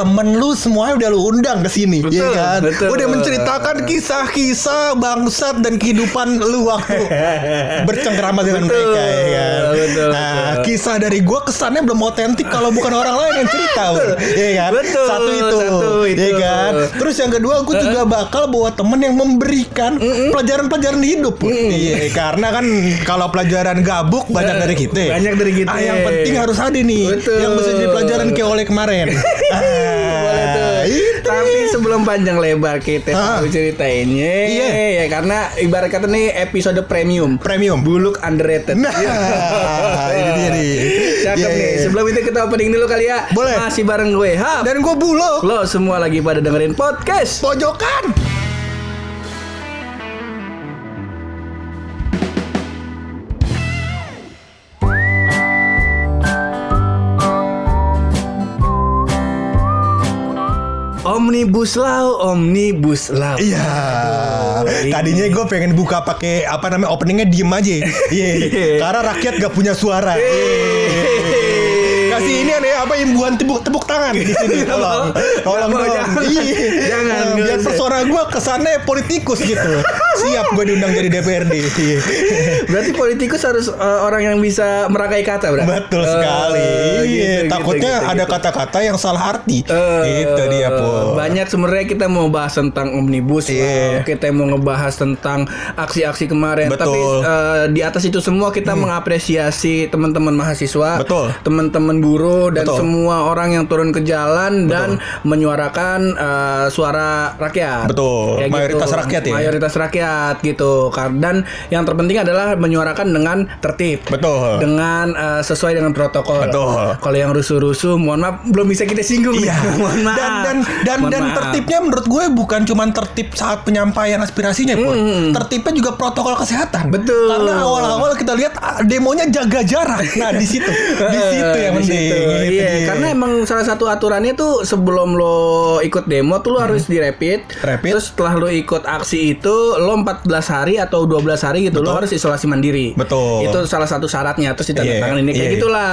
Temen lu semuanya udah lu undang ke sini, Betul, ya kan? betul. Udah menceritakan kisah-kisah bangsat dan kehidupan lu waktu bercengkrama dengan Betul, mereka, ya kan? betul, nah, betul. kisah dari gua kesannya belum otentik kalau bukan orang lain yang cerita, Bro. ya kan? Betul, Satu itu, satu itu. ya kan? Terus yang kedua, gue juga bakal bawa temen yang memberikan pelajaran-pelajaran hidup, Bro. Iya, karena kan kalau pelajaran gabuk banyak dari kita. Banyak dari kita. Ah, yang penting harus ada nih, Betul. yang bisa jadi pelajaran kayak oleh kemarin. Tapi sebelum panjang lebar kita Ah. mau ceritainnya Iya. ya karena ibarat kata nih episode premium. Premium. Buluk underrated. Nah, ini dia nih. Cakep Iya, nih. iya. Sebelum itu kita opening dulu kali ya. Boleh. Masih bareng gue. Hap. Dan gue bulog. Lo semua lagi pada dengerin podcast. Pojokan. Omnibus Law, Omnibus Law. Iya. Tadinya gue pengen buka pakai apa namanya openingnya diem aja. Iya. Karena rakyat gak punya suara. Iya. Kasih ini aneh apa imbuhan tepuk tepuk tangan di sini tolong. Tolong dong. jangan. Biar persona gue kesannya politikus gitu. Siap gue diundang jadi DPRD. Berarti politikus harus uh, orang yang bisa merangkai kata, bro. Betul sekali. Oh, Iya, gitu, takutnya gitu, ada gitu. kata-kata yang salah arti. Eh, Itu dia, Po. Banyak sebenarnya kita mau bahas tentang omnibus, Iya. kita mau ngebahas tentang aksi-aksi kemarin. Betul. Hmm. Tapi eh, di atas itu semua kita mengapresiasi teman-teman mahasiswa, Betul. teman-teman buruh dan Betul. semua orang yang turun ke jalan dan menyuarakan eh, suara rakyat. Betul. Mayoritas rakyat ya? Mayoritas rakyat gitu. Dan yang terpenting adalah menyuarakan dengan tertib. Betul. Dengan eh, sesuai dengan protokol. Betul. Kalau yang rusuh-rusuh, mohon maaf belum bisa kita singgung. Iya. mohon maaf. Dan dan dan Mohon dan maaf. tertibnya menurut gue bukan cuma tertib saat penyampaian aspirasinya, Pur. Tertibnya juga protokol kesehatan. Hmm. Betul. Karena awal-awal kita lihat ah, demonya jaga jarak. Nah, di situ. di situ yang penting. situ. Gitu Iya, dia. karena emang salah satu aturannya tuh sebelum lo ikut demo tuh lo harus di rapid. Hmm. Rapid. Terus setelah lo ikut aksi itu lo 14 hari atau 12 hari gitu lo harus isolasi mandiri. Betul. Itu salah satu syaratnya terus ditandatangan Iya, ini kayak iya. gitulah.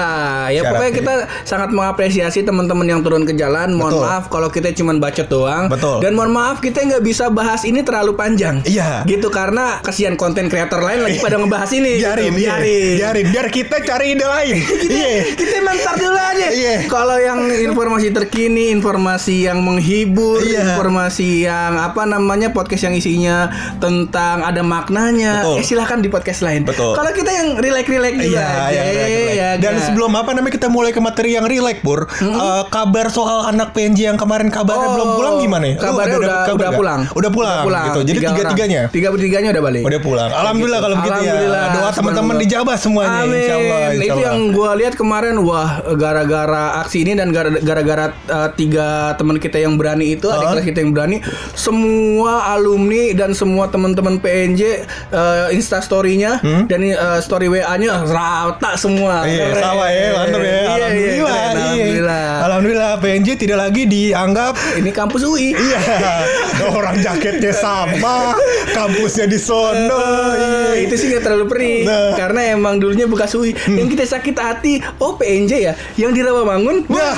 Ya pokoknya Syaratnya. kita sangat mengapresiasi teman-teman yang turun ke jalan. Mohon Betul. maaf kalau kita cuma bacot doang. Betul. Dan mohon maaf kita nggak bisa bahas ini terlalu panjang. Iya. Gitu karena kasihan konten kreator lain lagi pada ngebahas ini. biarin, Gitu. iya. biarin, biar kita cari ide lain. Iya. kita mentar dulu aja. Iya. Kalau yang informasi terkini, informasi yang menghibur, Iya. informasi yang apa namanya podcast yang isinya tentang ada maknanya, Betul. eh silahkan di podcast lain. Betul. Kalau kita yang relax-relax juga Iya, aja, yang relax, relax. ya Dan kan? sebelum apa namanya kita mulai ke materi yang relax, Pur. Eh, kabar soal anak PNJ yang kemarin kabarnya Oh, belum pulang gimana ya? Lu Kabarnya udah, kabar udah nggak? pulang. Udah pulang. Gitu. Jadi Tiga tiga-tiganya. orang. Tiga bertiganya udah balik. Udah pulang. Alhamdulillah kalau begitu ya. Doa teman-teman dijabah semuanya Amin. insyaallah. Itu yang gua lihat kemarin wah gara-gara aksi ini dan gara- gara-gara uh, tiga teman kita yang berani itu, adik Hah? kelas kita yang berani, semua alumni dan semua teman-teman PNJ uh, Insta story-nya dan uh, story WA-nya rata semua. Hmm? Iya, Keren. sama ya, mantap ya. Iya, iya, Alhamdulillah. keren, iya. Alhamdulillah. Alhamdulillah PNJ tidak lagi dianggap Ini kampus UI. Iya, orang jaketnya sama, kampusnya di sono. Eh, Iya. itu sih gak terlalu perih Nah. Hmm. karena emang dulunya bekas UI yang kita sakit hati oh PNJ ya yang di Rawamangun Nah,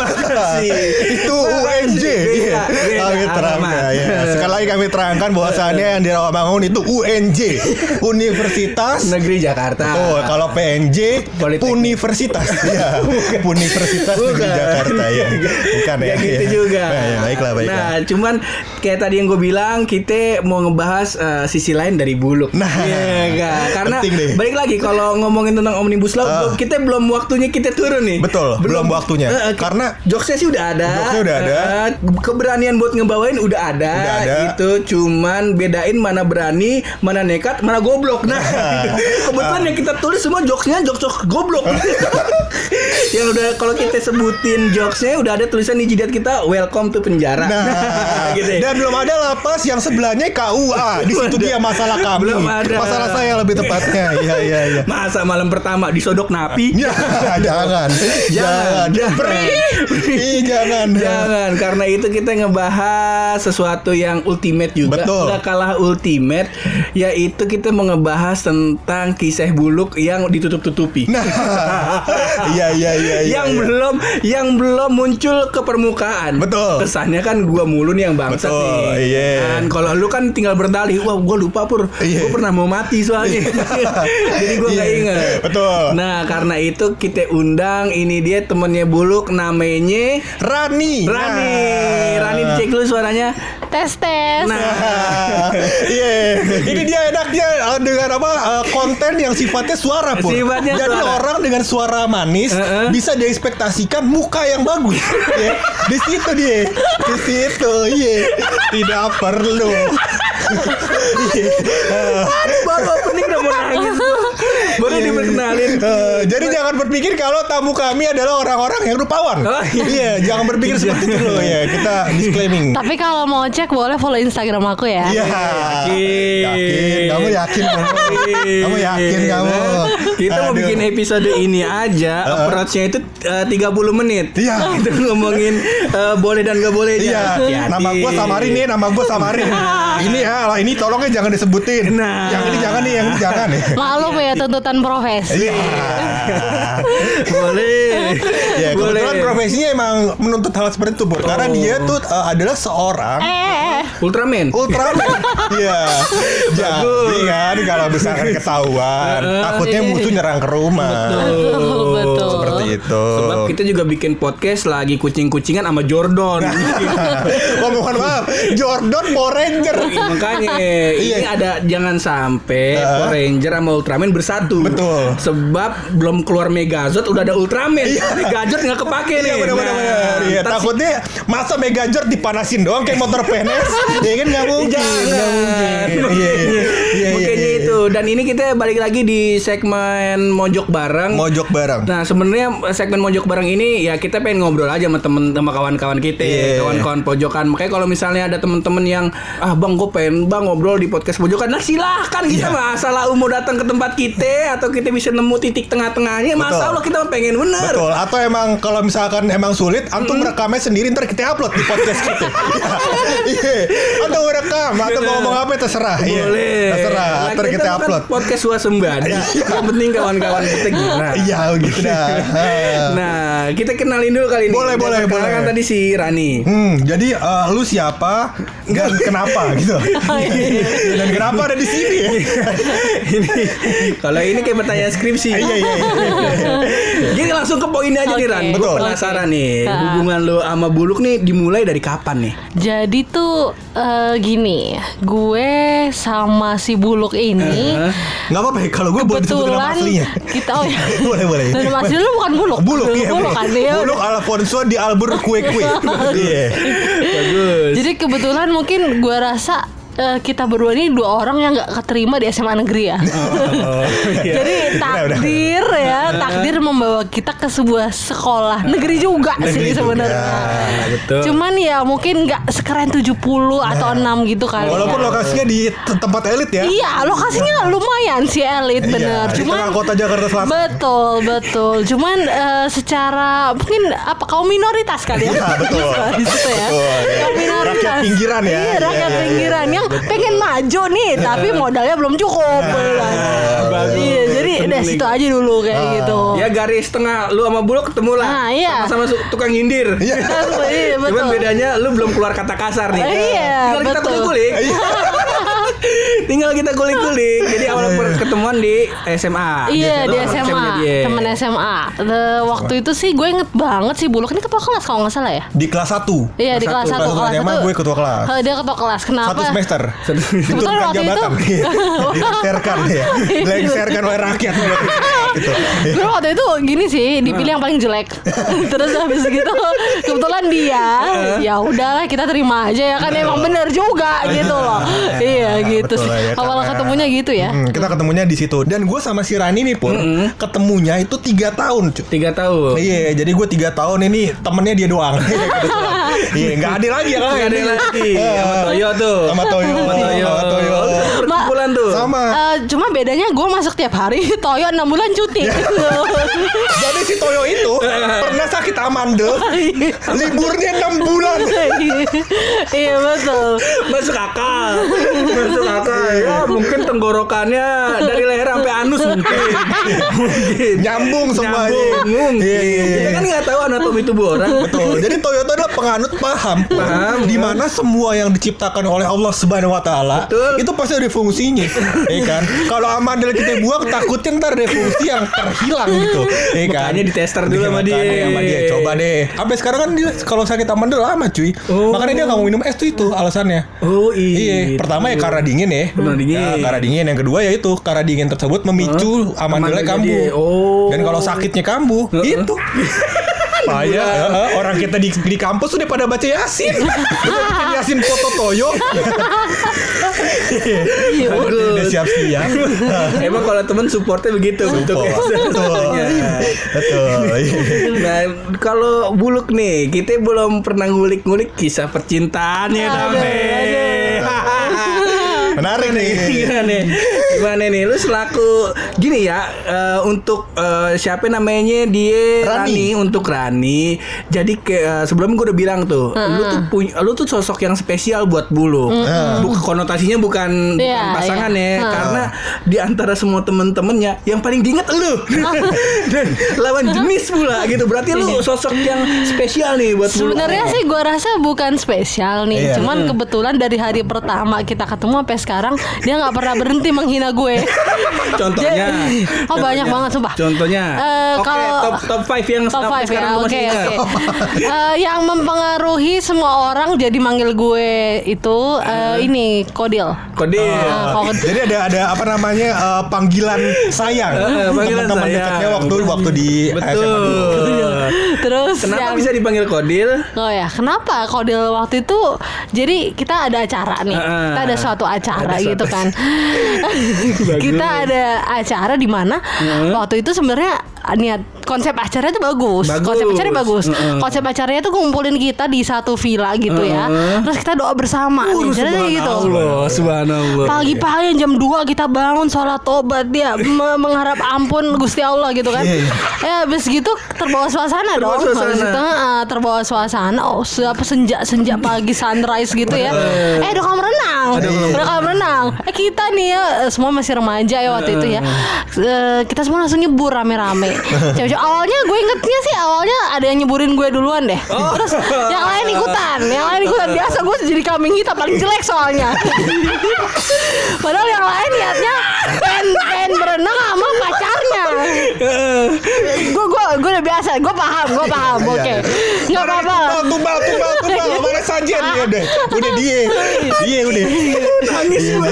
itu. UNJ. Beda, Iya. beda Kami terangkan ya. Sekali lagi kami terangkan bahwasannya yang di Rawamangun itu UNJ, Universitas Negeri Jakarta Oh, kalau PNJ Politeknik. Universitas. Ya, Universitas Negeri. Jakarta ya. Bukan ya. Gak gitu ya. juga. Nah, ya, baiklah, baiklah. Nah, cuman kayak tadi yang gue bilang, kita mau ngebahas eh, sisi lain dari buluk. Nah, Iya, nggak? Karena balik lagi kalau ngomongin tentang omnibus law, Ah. belum- kita belum waktunya kita turun nih. Betul, belum waktunya. Eh, eh, Karena- jokesnya sih udah ada. Jokesnya udah ada. Eh, keberanian buat ngebawain udah ada. Udah ada. Itu cuman bedain mana berani, mana nekat, mana goblok. Nah, kebetulan yang kita tulis semua jokesnya jokes-jokes goblok. yang udah kalau kita sebutin jokesnya udah ada tulisan di jidat kita welcome to penjara. Nah, gitu ya. dan belum ada lapas yang sebelahnya KUA. Di situ dia masalah kami. Belum ada. Masalah saya lebih tepatnya. Iya iya iya. Masa malam pertama disodok napi? Ya, jangan. Jangan, jangan. Perih. Ih, jangan. Jangan, karena itu kita ngebahas sesuatu yang ultimate juga. Betul. Nggak kalah ultimate, yaitu kita mau ngebahas tentang kisah buluk yang ditutup-tutupi. Nah, iya iya iya iya. yang iya. belum yang belum muncul ke permukaan. Betul. Kesannya kan gua mulu nih yang bangsat Betul, nih. iya. Kan kalau lu kan tinggal berdalih, wah gua lupa pur. Iya. Gua pernah mau mati soalnya. Jadi gua nggak Iya, ingat. betul. Nah, karena itu kita undang ini dia temennya Buluk namanya Rani. Rani. Nah. Rani dicek dulu suaranya. Tes tes. Nah, Iya, ini dia enaknya uh, dengan apa uh, konten yang sifatnya suara pun. Sifatnya Jadi suara. orang dengan suara manis Heeh. bisa diekspektasikan muka yang bagus. ya. Di situ dia, di situ, iya. Tidak perlu. Iya. baru opening udah mau nangis. Baru Iya, iya. diperkenalin. Eh, jadi jangan berpikir kalau tamu kami adalah orang-orang yang rupawan. Oh, iya. iya, jangan berpikir seperti itu loh ya. Kita disclaiming. Tapi kalau mau cek boleh follow Instagram aku ya. Iya. Yakin. Yakin. Kamu yakin kamu? Kamu yakin kamu? Kita mau Aduh. bikin episode ini aja approach-nya itu eh, 30 menit. Iya. Kita ngomongin eh, boleh dan gak boleh Iya, nama gue Samarin nih, nama gue Samarin. ini ya, ini tolongnya jangan disebutin. Nah. Yang ini jangan nih, yang ini jangan nih. Maklum ya tuntutan profesi. Iya. boleh. Ya, boleh. kebetulan profesinya emang menuntut hal seperti itu, Bor. Karena Oh. dia tuh uh, adalah seorang Eh, Ultraman. Ultraman. Iya. Jadi kan kalau misalkan ketahuan, takutnya musuh nyerang ke rumah. betul betul. Seperti itu. Sebab kita juga bikin podcast lagi kucing-kucingan sama Jordan. oh, mohon maaf. Jordan Power Ranger. Makanya Iya. ini ada jangan sampai. Power Ranger sama Ultraman bersatu. Betul. Sebab belum keluar Megazord udah ada Ultraman. Megazord nggak kepake nih. Iya benar Nah. Iya, takutnya masa Megazord dipanasin doang kayak motor PNS. ya kan nggak mungkin. Nggak mungkin. Iya. Iya, iya, Makanya iya, itu. Dan ini kita balik lagi di segmen mojok bareng. Mojok bareng. Nah sebenarnya segmen mojok bareng ini ya kita pengen ngobrol aja sama temen sama kawan-kawan kita, Iya. kawan-kawan pojokan. Makanya kalau misalnya ada temen-temen yang ah bang gue pengen bang ngobrol di podcast pojokan, nah silahkan kita Iya. mah asal lu mau datang ke tempat kita atau kita bisa nemu titik tengah-tengahnya. Masa. Allah kita pengen bener. Betul. Atau emang kalau misalkan emang sulit, antum rekamnya sendiri ntar kita upload di podcast kita. Iya. Atau rekam atau ngomong apa terserah. Iya. Boleh. Terserah. Nah, Ntar kita kan upload. podcast swasembada. yang penting kawan-kawan kita gimana. Iya gitu dah. Nah, kita kenalin dulu kali ini. Boleh, Kita boleh, boleh. tadi si Rani. Hmm, jadi eh, lu siapa dan kenapa gitu? dan kenapa ada di sini? ini kalau ini kayak pertanyaan skripsi. Iya, iya, iya. Jadi langsung ke poin aja nih Oke. Ran. Betul. penasaran nih. Ah. Hubungan lu sama Buluk nih dimulai dari kapan nih? Jadi tuh eh, gini, gue sama si Buluk ini Hah? Nggak apa-apa kalau gue boleh disebutin nama aslinya. kita oh ya. boleh boleh. Dan asli lu bukan Buluk. Buluk iya. Buluk kan ya. Buluk Alfonso di Albur Kue Kue. Iya. Bagus. Jadi kebetulan mungkin gue rasa eh, kita berdua ini dua orang yang nggak keterima di SMA negeri ya. Oh, iya. Jadi takdir ya, takdir membawa kita ke sebuah sekolah negeri juga Negeri sih sebenarnya. betul. Cuman ya mungkin nggak sekeren 70 atau 6 gitu kali. Walaupun ya. lokasinya di te- tempat elit ya. Iya, lokasinya lumayan sih elit bener. Iya, di Cuman kota Jakarta Selatan. Betul, betul. Cuman eh, secara mungkin apa kaum minoritas kali ya. Iya, betul. Di situ ya. Betul, iya. Kaum minoritas. Rakyat pinggiran ya. Iya, Iya, rakyat iya, iya. pinggiran yang pengen maju nih, tapi modalnya belum cukup. bagus. Iya, jadi dari situ aja dulu kayak gitu. Ya garis tengah lu sama Buluk ketemu lah. Nah, iya. Sama-sama su- tukang nyindir. Iya. Iya, Cuman bedanya lu belum keluar kata kasar nih. Iya, Tinggal kita betul. kulik-kulik. Tinggal kita kulik-kulik. Jadi awal pertemuan di SMA. Iya di SMA, temen SMA. The- waktu itu sih gue inget banget sih Buluk ini ketua kelas kalau nggak salah ya. Di kelas 1 Iya di kelas Kelas satu satu SMA gue ketua kelas. Dia ketua kelas. Kenapa? Satu semester. Kebetulan waktu itu- jabatan. Iya. Dilengsarkan ya. Dilengsarkan oleh rakyat. gitu. Gue waktu itu gini sih dipilih yang paling jelek. Terus habis gitu kebetulan dia ya udahlah kita terima aja ya kan emang bener juga gitu loh. Iya gitu sih. Ya. ya, Awal karena- ketemunya gitu ya. Hmm, kita ketemunya di situ. Dan gue sama si Rani nih pun ketemunya itu tiga tahun. cu. Tiga tahun. Iya, jadi gue tiga tahun ini temennya dia doang. Iya, nggak ada lagi ya kan? Gak ada yang lagi. Sama Toyo tuh. Sama Toyo. Sama Toyo. Sama Toyo. Perkumpulan tuh. Sama. Eh, cuma bedanya gue masuk tiap hari, Toyo 6 bulan cuti. Jadi si Toyo itu pernah sakit amandel, liburnya enam bulan. iya betul. Masuk akal. Masuk akal. Ya, mungkin tenggorokannya dari leher sampai anus mungkin. mungkin. Nyambung semuanya. Nyambung. Mungkin. Iya, iya, iya. Kita kan nggak tahu anatomi tubuh orang. Betul. Jadi Toyota adalah penganut paham. Paham. Di mana semua yang diciptakan oleh Allah Subhanahu wa taala itu pasti ada fungsinya. ya kan? Kalau amandel kita buang takutnya ntar ada fungsi yang terhilang gitu. Ya kan? Makanya ditester dulu Iya, sama dia. sama dia. Coba deh. Sampai sekarang kan dia kalau sakit amandel lama cuy. Oh. Makanya dia nggak mau minum es tuh itu alasannya. Oh iya. Iya, pertama ya karena dingin ya. Karena dingin. Ya, karena dingin. Yang kedua ya itu karena dingin tersebut memicu amandelnya Amandel kambuh. oh. Dan kalau sakitnya kambuh, Heeh. itu. Payah, heeh, orang kita di, di kampus udah pada baca Yasin. Bikin Yasin foto Toyo. Iya. udah siap-siap. Emang kalau temen supportnya begitu bentuknya. Betul. Betul. Nah, kalau buluk nih, kita belum pernah ngulik-ngulik kisah percintaannya Aduh, Dame. Menarik nih. Gimana nih? Gimana nih? Lu selaku gini ya eh, untuk eh, siapa namanya dia Rani. Rani. untuk Rani. Jadi ke eh, sebelum gue udah bilang tuh, lu tuh punya lu tuh sosok yang spesial buat bulu. Buk- konotasinya bukan, bukan Iya, pasangan iya. ya, Heeh. karena di antara semua temen-temennya yang paling diinget lu. Dan lawan jenis pula gitu. Berarti lu sosok yang spesial nih buat bulu. Sebenarnya sih gue rasa bukan spesial nih, Iya. cuman kebetulan dari hari pertama kita ketemu sampai sekarang dia nggak pernah berhenti menghina gue. Contohnya. Jadi- oh banyak Contohnya. banget sumpah. Contohnya. Eh, Oke, kalau- top top 5 yang Top sampai 5 sekarang ya, oke masih oke. ingat. Eh, yang mempengaruhi semua orang jadi manggil gue itu eh, ini Kodil. Kodil. Ah, Kodil. Jadi ada ada apa namanya eh, panggilan sayang. Eh, panggilan Teman-teman sayang. dekatnya waktu waktu di. Betul. Terus Kenapa yang- bisa dipanggil Kodil? Oh ya, kenapa Kodil waktu itu jadi kita ada acara nih. Heeh. Kita ada suatu acara Ada gitu kan. kita ada acara di mana waktu itu sebenarnya niat konsep acaranya itu bagus. Bagus. Konsep acaranya bagus. Heeh. Konsep acaranya tuh ngumpulin kita di satu villa gitu ya. Heeh. Terus kita doa bersama. Jadi gitu. Subhanallah. Pagi-pagi jam 2 kita bangun sholat tobat dia me- mengharap ampun Gusti Allah gitu kan. Iya, iya. Ya habis gitu terbawa suasana Terbawa dong. suasana. Habis itu terbawa suasana. Oh, siapa senja senja pagi sunrise gitu ya. Eh, udah kolam renang. Udah kolam renang. Eh kita nih ya eh, semua masih remaja ya waktu itu ya. Eh, kita semua langsung nyebur rame-rame. Cewek-cewek awalnya gue ingetnya sih awalnya ada yang nyeburin gue duluan deh. Terus yang lain ikutan, yang lain ikutan. Biasa gue jadi kambing hitam paling jelek soalnya. Padahal yang lain niatnya pengen, pengen berenang sama pacarnya. Gue gue gue udah biasa, gue paham, gue paham. Iya, Oke, iya. nggak apa-apa. Tumbal, tumbal, tumbal, tumbal. Mana sajian dia udah. Udah dia. Dia udah. Nangis gue.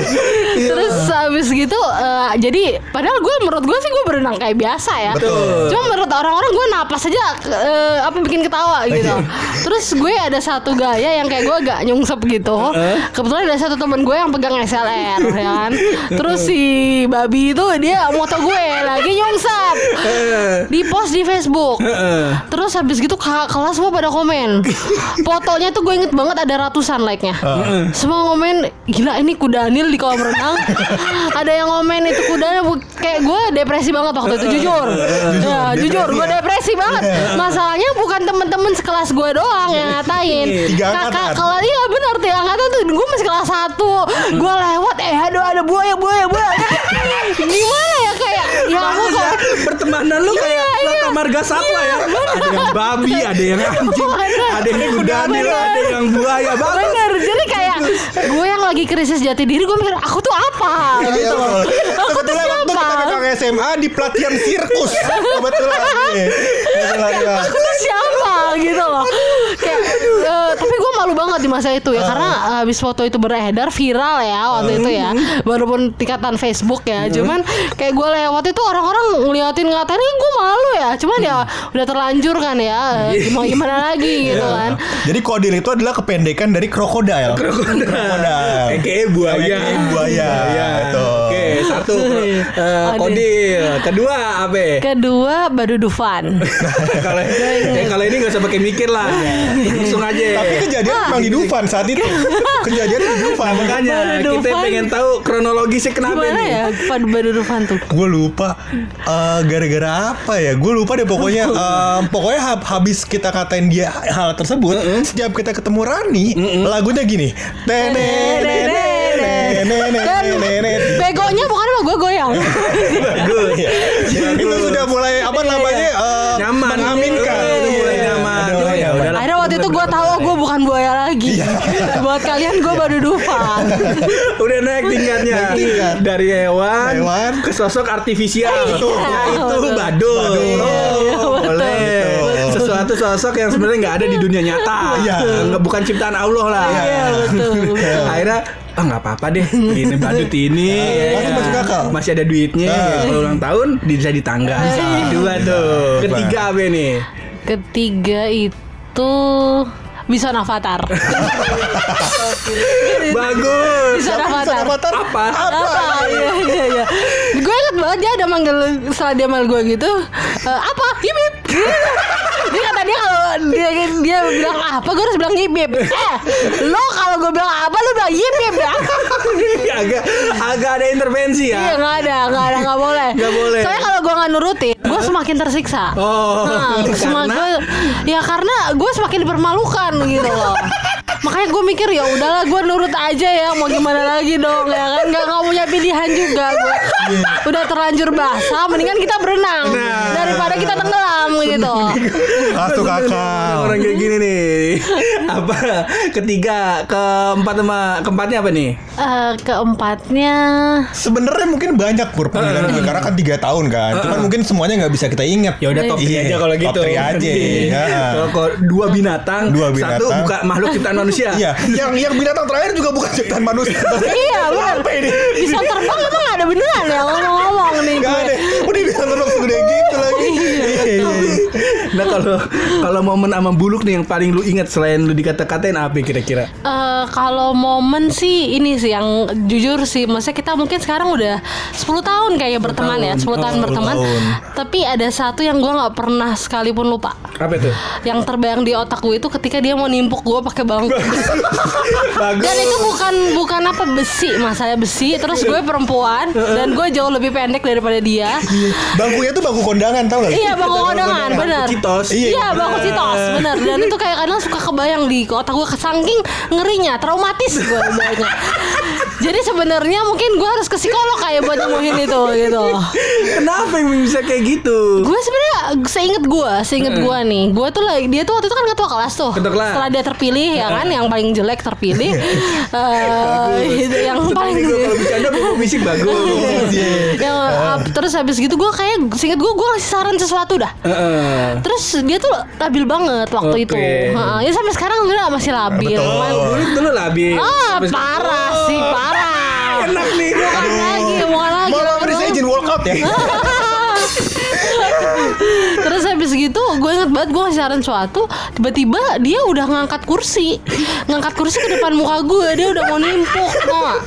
Terus habis gitu eh, jadi padahal gue menurut gue sih gue berenang kayak biasa ya. Betul. Cuma menurut orang-orang gue napas aja eh, apa bikin ketawa gitu. Terus gue ada satu gaya yang kayak gue agak nyungsep gitu. Kebetulan ada satu temen gue yang pegang SLR ya kan. Terus si babi itu dia moto gue lagi nyungsep. Di post di Facebook. Terus habis gitu kakak kelas semua pada komen. Fotonya tuh gue inget banget ada ratusan like-nya. Semua komen gila ini kuda Daniel di kolam renang. ada yang komen itu kudanya bu- kayak gue depresi banget waktu itu jujur. ya, jujur gue ya. depresi banget. Masalahnya bukan temen-temen sekelas gue doang yang ngatain. Tiga Kakak kelas iya benar tiga angkatan tuh gue masih kelas satu. Gue lewat eh aduh ada buaya buaya buaya. Gimana ya kayak ya aku ya, kok pertemanan lu kayak Iya, iya. Laka Marga Satwa ya. Ada yang babi, ada yang anjing, ada yang kudanil, ada yang buaya. Bener, jadi gue yang lagi krisis jati diri gue mikir aku tuh apa Iya, gitu. Aku tuh siapa? kita kakak SMA di pelatihan sirkus. Kebetulan. iya. Iya. Aku tuh siapa gitu loh. Kayak malu banget di masa itu ya karena habis foto itu beredar viral ya waktu itu ya walaupun tingkatan Facebook ya cuman kayak gue lewat itu orang-orang ngeliatin ngatain "Ih, gue malu ya cuman ya udah terlanjur kan ya mau gimana lagi gitu kan Jadi kodir itu adalah kependekan dari krokodil. Krokodil. Eke buaya. Buaya. Betul. Oke, satu eh, kodil. Kedua apa? kedua Badu Dufan Kalau eh, kalau ini nggak usah pakai mikir lah. Langsung aja. Tapi kejadian memang di Dufan saat itu. Kejadian di Dufan. Makanya Baru kita pengen tahu kronologisnya kenapa gimana nih. ya Badu Badu Dufan tuh Gue lupa eh, gara-gara apa ya? Gue lupa deh pokoknya eh, pokoknya hab- habis kita katain dia hal tersebut, setiap kita ketemu Rani, lagunya gini. Dan begonya bukan sama gue goyang Bagus. Itu Buat kalian gue Badu Dufan Udah naik tingkatnya dari hewan, Hewan. ke sosok artifisial Iya, yaitu betul. badul. Badul. Iya, Oh, boleh. Sesuatu sosok yang sebenarnya nggak ada di dunia nyata. Iya. Nggak bukan ciptaan Allah lah. Iya betul Akhirnya ah nggak apa-apa deh ini badut ini Masih ya. masuk akal. masih ada duitnya Nah. ya. kalau ulang tahun bisa ditangga dua tuh ketiga apa nih Ketiga itu Bison Avatar bagus Bison Avatar Avatar apa apa? Iya iya iya. Gue inget banget dia ada manggil setelah dia manggil gue gitu. "Eh, apa? Kata dia kalau dia dia bilang apa gue harus bilang ibib. Eh, lo kalau gue bilang apa lo bilang ibib ya? agak agak ada intervensi Iya ya nggak ada nggak ada nggak boleh. Nggak boleh. Soalnya kalau gue nggak nurutin, gue semakin tersiksa. Oh, Nah, semakin ya karena gue semakin dipermalukan gitu loh. Makanya gue mikir ya udahlah gue nurut aja ya mau gimana lagi dong ya kan nggak nggak punya pilihan juga gue udah terlanjur basah mendingan kita berenang Nah. daripada kita tenggelam gitu Masuk akal. Orang kayak gini nih apa ketiga keempat sama keempatnya apa nih Eh, keempatnya Sebenarnya mungkin banyak pur pemilihan gue karena kan tiga tahun kan. Cuman mungkin semuanya nggak bisa kita ingat. ya udah top 3 Iya, aja kalau top gitu three aja. Ya. kalau dua binatang Dua satu binatang. bukan makhluk ciptaan manusia Iya, yang yang binatang terakhir juga bukan ciptaan manusia. iya benar Apa ini? bisa terbang emang ada beneran ya ngomong-ngomong nih Gak ada. Udah bisa terbang segede gitu lagi. Iya. nah kalau kalau momen sama buluk nih yang paling lu ingat selain lu dikata-katain apa kira-kira? Eh, kalau momen sih ini sih yang jujur sih maksudnya kita mungkin sekarang udah 10 tahun kayaknya berteman ya 10 tahun Oh, 10 berteman. tahun. tapi ada satu yang gua nggak pernah sekalipun lupa. Apa itu? Yang terbayang di otak gue itu ketika dia mau nimpuk gue pakai bangku bagus. Dan itu bukan bukan apa besi masalahnya besi. Terus gue perempuan dan gue jauh lebih pendek daripada dia. Bangkunya tuh bangku kondangan tau gak? iya bangku kondangan benar. Citos. Iya, iya bangku citos benar dan itu kayak kadang suka kebayang di otak gue saking ngerinya traumatis gue banyak jadi sebenarnya mungkin gue harus ke psikolog kayak buat nyembuhin itu gitu. Kenapa yang bisa kayak gitu? Gue sebenarnya seinget gue seinget gue nih. Gue tuh lagi dia tuh waktu itu kan ketua kelas tuh. Ketua kelas. setelah dia terpilih ya kan yang paling jelek terpilih. Eh itu yang paling Seperti gua kalau bercanda bawa fisik bagus. Yang uh, terus habis gitu gue kayak seinget gue gue ngasih saran sesuatu dah. Heeh. terus dia tuh labil banget waktu Oke. itu. Heeh, ya sampai sekarang sebenarnya masih labil. Betul. cuman dulu dulu labi ah parah sih parah enak nih bukan lagi bukan lagi Mau beri saya izin workout ya? Terus habis gitu gue inget banget gue ngasih saran suatu Tiba-tiba dia udah ngangkat kursi. Ngangkat kursi ke depan muka gue Dia udah mau nimpuk tau?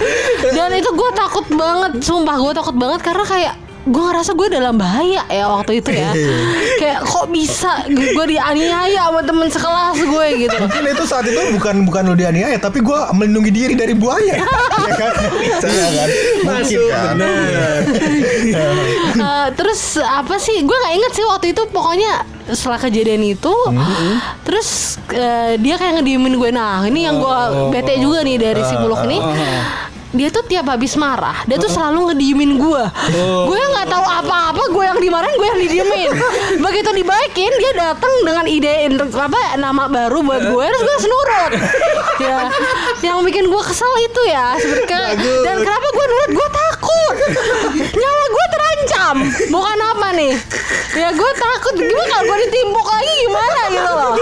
Dan itu gue takut banget Sumpah gue takut banget karena kayak gue ngerasa gue dalam bahaya ya waktu itu ya. Kayak kok bisa? Gue dianiaya sama temen sekelas gue gitu. Mungkin itu saat itu bukan bukan lo dianiaya tapi gue melindungi diri dari buaya. ya kan? Iya kan? Mungkin masuk kan. bener Eh, terus apa sih? Gue nggak inget sih waktu itu. Pokoknya setelah kejadian itu terus eh, dia kayak ngediemin gue nah ini yang gue bete juga nih dari si buluk ini dia tuh tiap habis marah dia tuh selalu ngediemin gue gue nggak tahu apa-apa gue yang dimarahin gue yang didiemin. Begitu dibaikin dia datang dengan ide apa nama baru buat gue terus gue senurut ya yang bikin gue kesel itu ya sebenarnya. Dan kenapa gue nurut? Gue takut. Nyawa gue terancam. Bukan apa nih? Ya gue takut. Gimana kalau gue ditimbuk lagi? Gimana gitu loh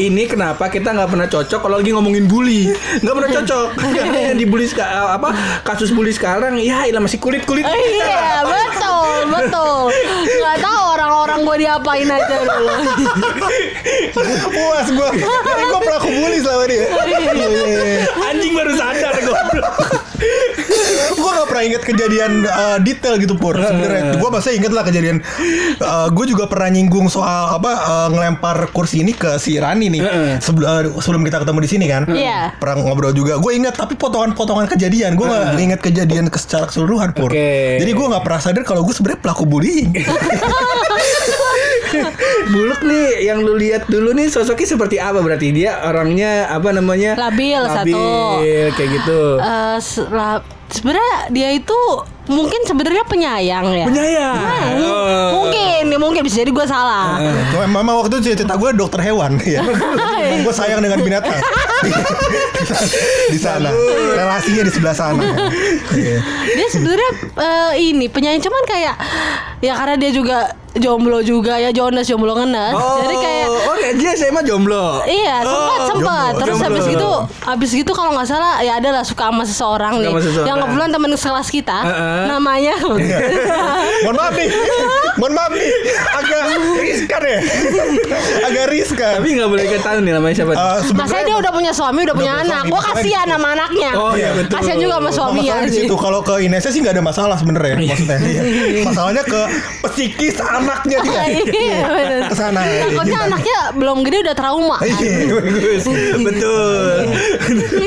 ini kenapa kita nggak pernah cocok kalau lagi ngomongin bully? Nggak pernah cocok. Karena yang dibully seka- apa kasus bully sekarang ya ilah masih kulit kulit Oh, iya betul betul. Nggak tahu orang-orang gue diapain aja dulu. Puas gue. Gue pelaku bully selama ini. anjing baru sadar goblok gue gak pernah inget kejadian uh, detail gitu pur sebenarnya. gue masih inget lah kejadian. Gue juga pernah nyinggung soal apa uh, ngelempar kursi ini ke si Rani nih sebelum uh, sebelum kita ketemu di sini kan. Iya. pernah ngobrol juga. Gue inget tapi potongan-potongan kejadian. Gue gak inget kejadian ke secara keseluruhan pur. Oke. jadi gue gak pernah sadar kalau gue sebenarnya pelaku bullying. Buluk nih yang lu lihat dulu nih sosoknya seperti apa? Berarti dia orangnya apa namanya? Labil, satu. kayak gitu. Eh, lah, sebenarnya dia itu mungkin sebenarnya penyayang ya penyayang Hmm, Oh. mungkin ya mungkin bisa jadi gue salah Cuma Mama waktu itu cerita gue dokter hewan ya. gue sayang dengan binatang. di sana. Relasinya di sebelah sana. Iya. dia sebenarnya eh, ini penyayang cuman kayak ya karena dia juga jomblo juga ya Jonas jomblo ngenes oh jadi kayak oh ya, dia saya mah jomblo Iya sempat Oh, sempat jomblo, terus jomblo. habis gitu habis gitu kalau nggak salah ya ada lah suka sama seseorang Suka nih sama seseorang. yang kebetulan teman sekelas kita Heeh. namanya Mohon maaf nih. Mohon maaf nih. Agak riskan ya. Agak riskan. tapi nggak boleh kita tahu nih namanya siapa Eh, Masa sebenarnya dia udah punya suami, udah punya punya anak. suami, Gue kasihan gitu. sama anaknya. Oh, iya, betul. Kasihan juga sama di sih. situ kalau ke Inesnya sih nggak ada masalah sebenarnya Iya. maksudnya. Iya. Masalahnya ke psikis anaknya dia. Iya, bener. Ke sana. Takutnya anaknya belum gede udah trauma. Iya. betul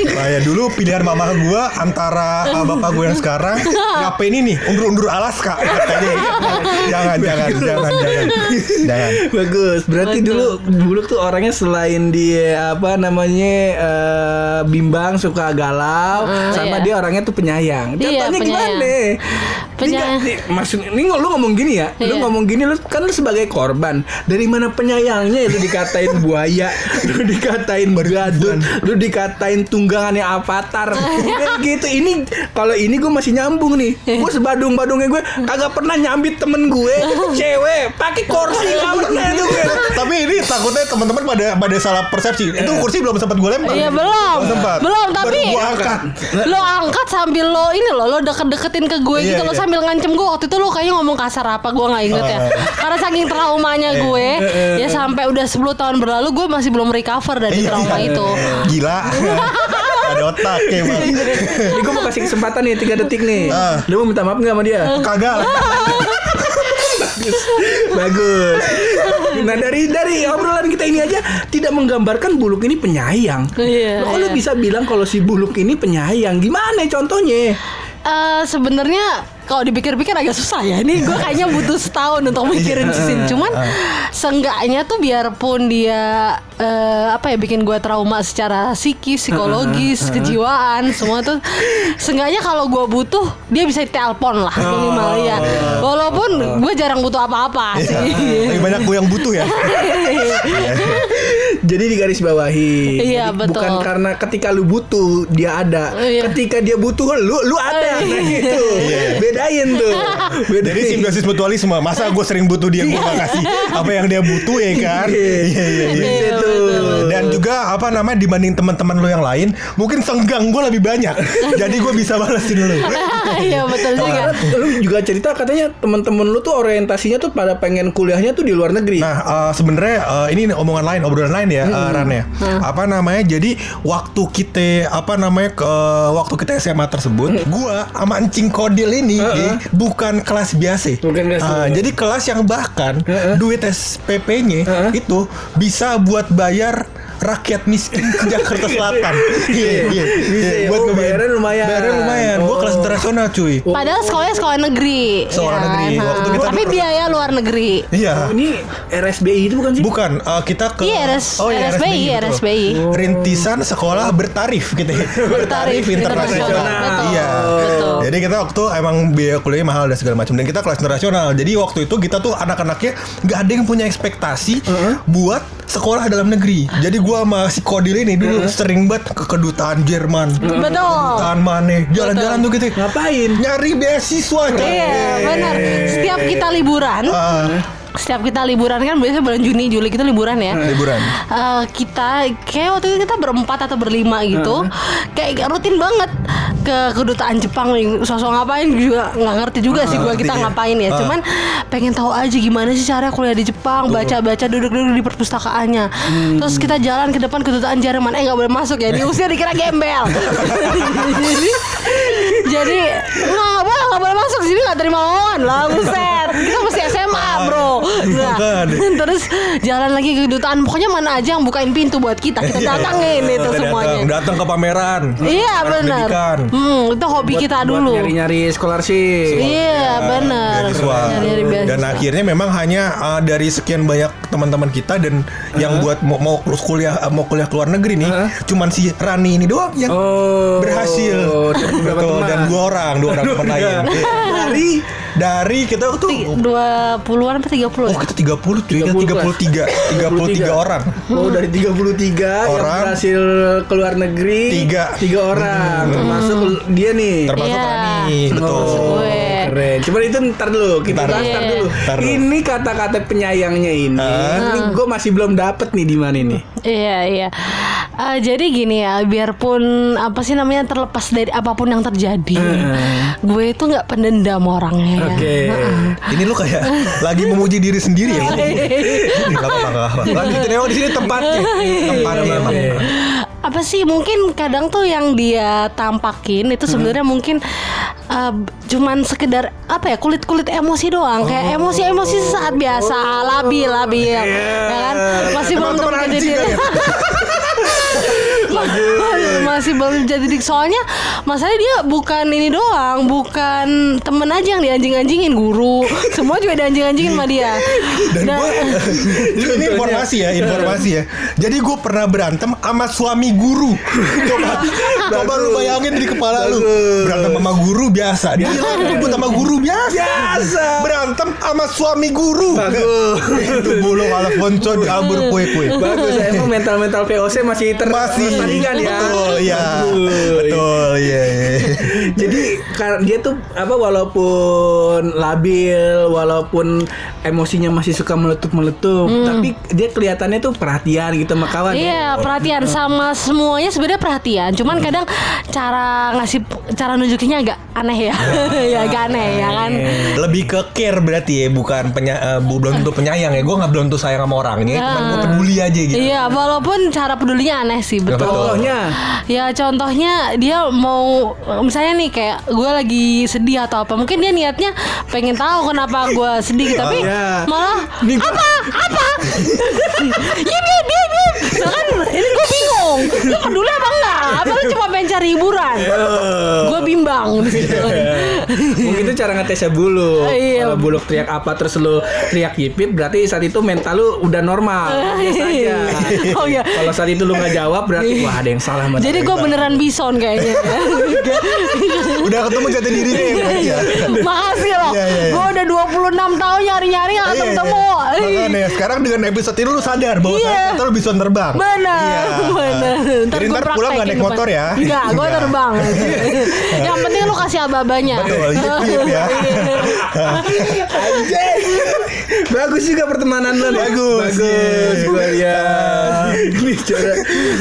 Nah ya dulu pilihan mama gua antara uh, bapak gue yang sekarang ngapain ini undur-undur Alaska katanya. jangan jangan jangan jangan jangan. bagus berarti Betul. dulu buluk tuh orangnya selain dia apa namanya eh, bimbang suka galau Ah, sama iya. dia orangnya tuh penyayang Iya, contohnya penyayang. gimana Penyayang. Ini, maksud ini lu ngomong gini ya lu Iya. ngomong gini lu kan lu sebagai korban dari mana penyayangnya lu dikatain buaya lu dikatain badut lu dikatain tunggangannya avatar kayak gitu ini kalau ini gue masih nyambung nih gue sebadung badungnya gue kagak pernah nyambit temen gue cewek pakai kursi nggak pernah itu gue Tapi ini takutnya teman-teman pada pada salah persepsi. Itu kursi belum sempat gue lempar. Iya belum, sempat. belum tapi gua angkat. lo angkat sambil lo ini lo lo deket-deketin ke gue Iya, gitu lo iya. sambil ngancem gue waktu itu lo kayaknya ngomong kasar apa gue nggak inget ya Oh. karena saking traumanya Iya. gue ya sampai udah 10 tahun berlalu gue masih belum recover dari Iya, trauma iya. itu Gila. ada otak emang. Ini gue mau kasih kesempatan nih tiga detik nih. Ah. Lu mau minta maaf nggak sama dia? Kagak. Bagus. Nah dari dari obrolan kita ini aja tidak menggambarkan buluk ini penyayang. Iya, Lo kok lu iya. bisa bilang kalau si buluk ini penyayang? Gimana contohnya? Eh, sebenarnya kalau dipikir-pikir agak susah ya. Ini gue kayaknya butuh setahun untuk mikirin Iya. sih. Cuman seenggaknya tuh biarpun dia eh, apa ya bikin gue trauma secara psikis, psikologis, kejiwaan, semua tuh seenggaknya kalau gue butuh dia bisa telepon lah minimal ya. Walaupun gue jarang butuh apa-apa Iya. sih. Lebih banyak gue yang butuh ya. Jadi di garis bawahi. Iya, Jadi betul. Bukan karena ketika lu butuh dia ada. Iya. Ketika dia butuh lu, lu ada. Nah gitu. Bedain tuh. Bedain. Jadi simbiosis mutualisme. Masa gue sering butuh dia gue gak kasih apa yang dia butuh ya kan? Iya iya iya. Bisa tuh. Dan juga apa namanya dibanding teman-teman lu yang lain, mungkin senggang gue lebih banyak. Jadi gue bisa balesin lu. Iya betul juga. Lu juga cerita katanya teman-teman lu tuh orientasinya tuh pada pengen kuliahnya tuh di luar negeri. Nah, eh, sebenarnya eh, ini omongan lain, obrolan lain ya, eh, Ran ya. Apa namanya? Jadi waktu kita apa namanya ke waktu kita SMA tersebut, gua sama encing kodil ini eh, bukan kelas biasa. Bukan kelas Ah, biasa. jadi kelas yang bahkan duit SPP-nya Heeh. itu bisa buat bayar rakyat miskin ke Jakarta Selatan. Iya, iya. Bisa iya, ya. buat Oh, bayaran lumayan. Bayaran lumayan. Gua Oh. kelas internasional, cuy. Padahal sekolahnya sekolah negeri. Sekolah ya negeri. kan? Waktu kita Tapi dulu- biaya luar negeri. Iya. Oh, ini RSBI itu bukan sih? Bukan, eh, kita ke Iya, RS- Oh, iya, RSBI. RSBI. Rintisan sekolah bertarif gitu ya. Bertarif internasional. Betul, Iya. betul. Jadi kita waktu emang biaya kuliahnya mahal dan segala macam dan kita kelas internasional. Jadi waktu itu kita tuh anak-anaknya nggak ada yang punya ekspektasi buat sekolah dalam negeri. Jadi gua sama si Kodil ini dulu sering banget ke kedutaan Jerman. Betul. Kedutaan mana? Jalan-jalan tuh gitu. Ngapain? Nyari beasiswa. Iya, benar. Setiap kita liburan, Ah, setiap kita liburan kan biasanya bulan Juni Juli kita liburan ya. Liburan. Eh, kita kayak waktu itu kita berempat atau berlima gitu. Kayak rutin banget ke kedutaan Jepang sosok ngapain juga nggak ngerti juga sih gua ngerti kita ya. ngapain ya. Ah. cuman pengen tahu aja gimana sih cara kuliah di Jepang baca-baca duduk-duduk di perpustakaannya. Terus kita jalan ke depan kedutaan Jerman. Eh nggak boleh masuk ya diusir dikira gembel. Jadi jadi nggak boleh nggak boleh masuk. Sini nggak terima lawan lah buset. Kita masih SMA bro nah, Makanya. terus jalan lagi ke kedutaan pokoknya mana aja yang bukain pintu buat kita kita datangin itu semuanya datang, ke pameran. iya benar hmm, itu hobi kita dulu nyari-nyari scholarship. iya benar. Nyari-nyari beasiswa. Dan akhirnya memang hanya uh, dari sekian banyak teman-teman kita dan yang buat mau, mau kuliah mau kuliah ke luar negeri nih, cuman si Rani ini doang yang Oh. berhasil. Betul, teman. dan dua orang, dua orang teman lain. Dari Dari kita tuh dua puluhan apa tiga puluh Oh kita 30 cuy 30 33 33 orang Oh dari 33 yang Orang. berhasil keluar negeri Tiga. Tiga orang Termasuk dia nih Termasuk Iya. Rani Betul Oh, keren. Cuman itu ntar dulu, kita Ntar. ntar Iya. dulu. Ntar dulu. Ini kata-kata penyayangnya ini, ini gue masih belum dapet nih di mana ini. Iya iya. Eh, jadi gini ya, biarpun apa sih namanya terlepas dari apa pun yang terjadi, gue itu nggak pendendam orangnya. ya. Oke. Ini lu kayak lagi memuji diri sendiri ya Gak apa-apa Lanjutin emang di sini tempatnya Tempatnya emang Oke. Apa sih? Mungkin kadang tuh yang dia tampakin itu sebenarnya mungkin uh, cuman sekedar apa ya kulit kulit emosi doang. Kayak emosi emosi saat biasa. Labil labil ya. Kan? Masih belum Teman-teman menjadi anjing diri kan ya? Masih belum jadi diri soalnya masalahnya dia bukan ini doang bukan temen aja yang dianjing-anjingin guru. Semua juga dianjing-anjingin sama dia. Dan Dan- gue Ini informasi ya Informasi ya. Jadi gue pernah berantem Sama suami guru. Coba Coba lu bayangin di kepala lu. Berantem sama guru biasa. Dia ribut sama guru biasa. Biasa. Berantem sama suami guru. Bagus. Itu bulu kalau poncon kabur kue-kue. Bagus, emang mental-mental VOC masih ter Masih terlestarikan ya. Betul ya Bagus. Betul iya iya. Jadi kar- dia tuh apa walaupun labil, walaupun emosinya masih suka meletup-meletup, tapi dia kelihatannya tuh perhatian gitu sama kawan. ya. Iya perhatian sama semuanya sebenarnya perhatian. Cuman kadang cara ngasih cara nunjukinnya agak aneh ya. Ya agak aneh ya kan? Lebih ke care berarti ya Bukan penya, eh, bu- belum tentu penyayang ya. Gue gak belum tentu sayang sama orangnya Cuman gue peduli aja gitu. Iya walaupun cara pedulinya aneh sih betul. Betul. Contohnya? Ya contohnya dia mau misalnya nih kayak gue lagi sedih atau apa. Mungkin dia niatnya pengen tahu kenapa gue sedih tapi Iya. malah Nih, apa? Apa? Ya dia dia dia nah kan ini gue bingung. Lu peduli apa enggak? Apa lu cuma pengen cari hiburan? Gue bimbang di situ Mungkin itu cara ngetesnya bulu. Iya. Kalau buluk teriak apa terus lu teriak yipip berarti saat itu mental lu udah normal. Biasa aja. Oh, iya. Kalau saat itu lu nggak jawab berarti wah ada yang salah jadi gue beneran bison kayaknya Udah ketemu jati dirinya ya ya makasih loh Iya, iya, iya. gue udah 26 tahun nyari-nyari gak Iya, ketemu iya. Makanya sekarang dengan episode ini lu sadar bahwa Iya. ternyata lu bisa terbang. Benar, Iya. benar. Jadi gua ntar pulang gak naik motor ya? Enggak, gue terbang. Yang penting lu kasih aba-abanya. Betul, yip ya. Anjay. Bagus juga pertemanan nih. Bagus, Bagus. iya. Lihat. Ini cara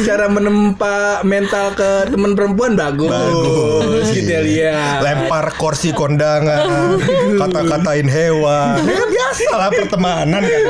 cara menempa mental ke teman perempuan bagus. Bagus. Kita lihat. Lempar kursi kondangan, kata-katain hewan. Ya biasa lah pertemanan kan.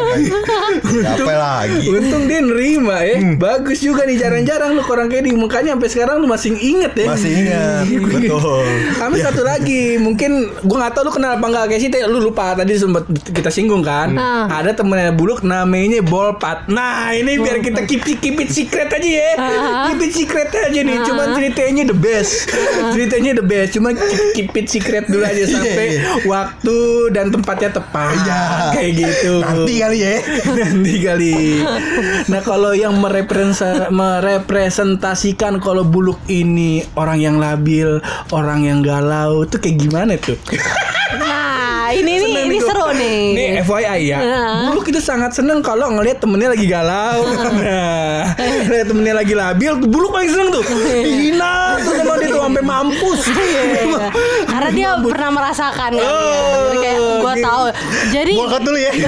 Apa lagi? Untung dia nerima ya. Hmm. Bagus juga nih jarang-jarang lu orang kayak di Makanya sampai sekarang lu masih inget ya. Masih ingat, betul. Kami satu lagi, mungkin gua nggak tahu lu kenal apa enggak kayak sih, lu lupa tadi sempat kita singgung kan. Ah. Ada temennya buluk namanya Bolpat. Nah, ini biar kita keep keep it secret aja ya. Ah. Keep it secret aja nih. Cuman ceritanya the best. Ceritanya the best. Cuma keep, keep it secret dulu aja sampai Iya, iya. waktu dan tempatnya tepat. Iya. Kayak gitu. Nanti kali ya. Nanti kali. Nah kalau yang merepresen- merepresentasikan kalau buluk ini orang yang labil, orang yang galau, tuh kayak gimana tuh? Nah, ini nih ini seru nih. Nih FYI ya, Heeh. buluk itu sangat seneng kalau ngelihat temennya lagi galau. Nah, ngelihat temennya lagi labil, tuh buluk paling seneng tuh. Dihina tuh sama dia tuh sampai mampus. Iya, iya. Karena dia pernah merasakan kan. Oh, Jadi kayak gue tahu Jadi Gua angkat dulu ya.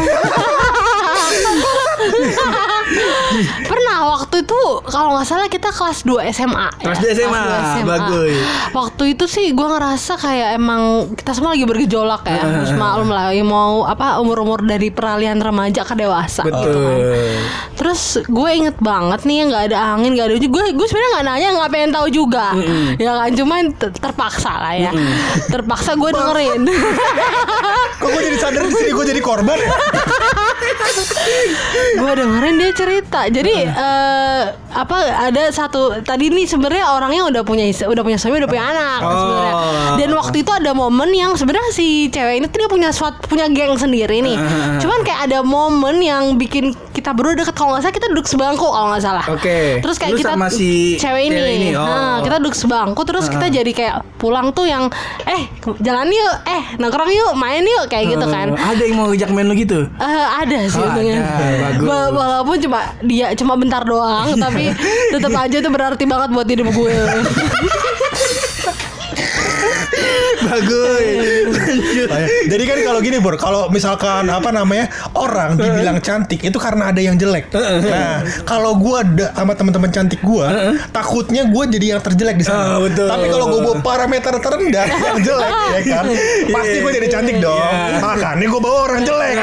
pernah waktu itu kalau nggak salah kita kelas 2 SMA. Kelas ya. 2 SMA, bagus. Waktu itu sih gue ngerasa kayak emang kita semua lagi bergejolak ya. Terus maklum lah ya mau apa umur-umur dari peralihan remaja ke dewasa. gitu kan. Betul. Terus gue inget banget nih nggak ada angin nggak ada hujan. Gue gue sebenarnya nggak nanya nggak pengen tahu juga. Ya kan cuman ter- terpaksa lah ya. Terpaksa gue dengerin. Kok gue jadi sadar di sini gue jadi korban ya? gue dengerin dia cerita jadi eh, apa ada satu tadi nih sebenarnya orangnya udah punya udah punya suami udah punya anak Oh. sebenarnya dan waktu itu ada momen yang sebenarnya si cewek ini tuh dia punya suat, punya geng sendiri nih Ah. cuman kayak ada momen yang bikin kita berdua deket kalau nggak salah kita duduk sebangku kalau nggak salah Oke. terus kayak Lu kita sama si cewek ini, ini, oh. Nah, kita duduk sebangku terus kita jadi kayak pulang tuh yang eh jalan yuk eh nongkrong yuk main yuk kayak gitu kan Oh, Ada yang mau ngejak main lu gitu? Eh, ada sih Oh, untungnya. ada. Bagus. Wa- Walaupun cuma dia cuma bentar doang, tapi tetap aja itu berarti banget buat hidup gue. Bagus. Lanjut. Jadi kan kalau gini Bor, kalau misalkan apa namanya orang dibilang cantik itu karena ada yang jelek. Nah, kalau gua ada sama teman-teman cantik gua, takutnya gua jadi yang terjelek di sana. Ah, betul. Tapi kalau gua bawa parameter terendah yang jelek ya kan, pasti gua jadi cantik dong. Iya. Makanya gua bawa orang jelek.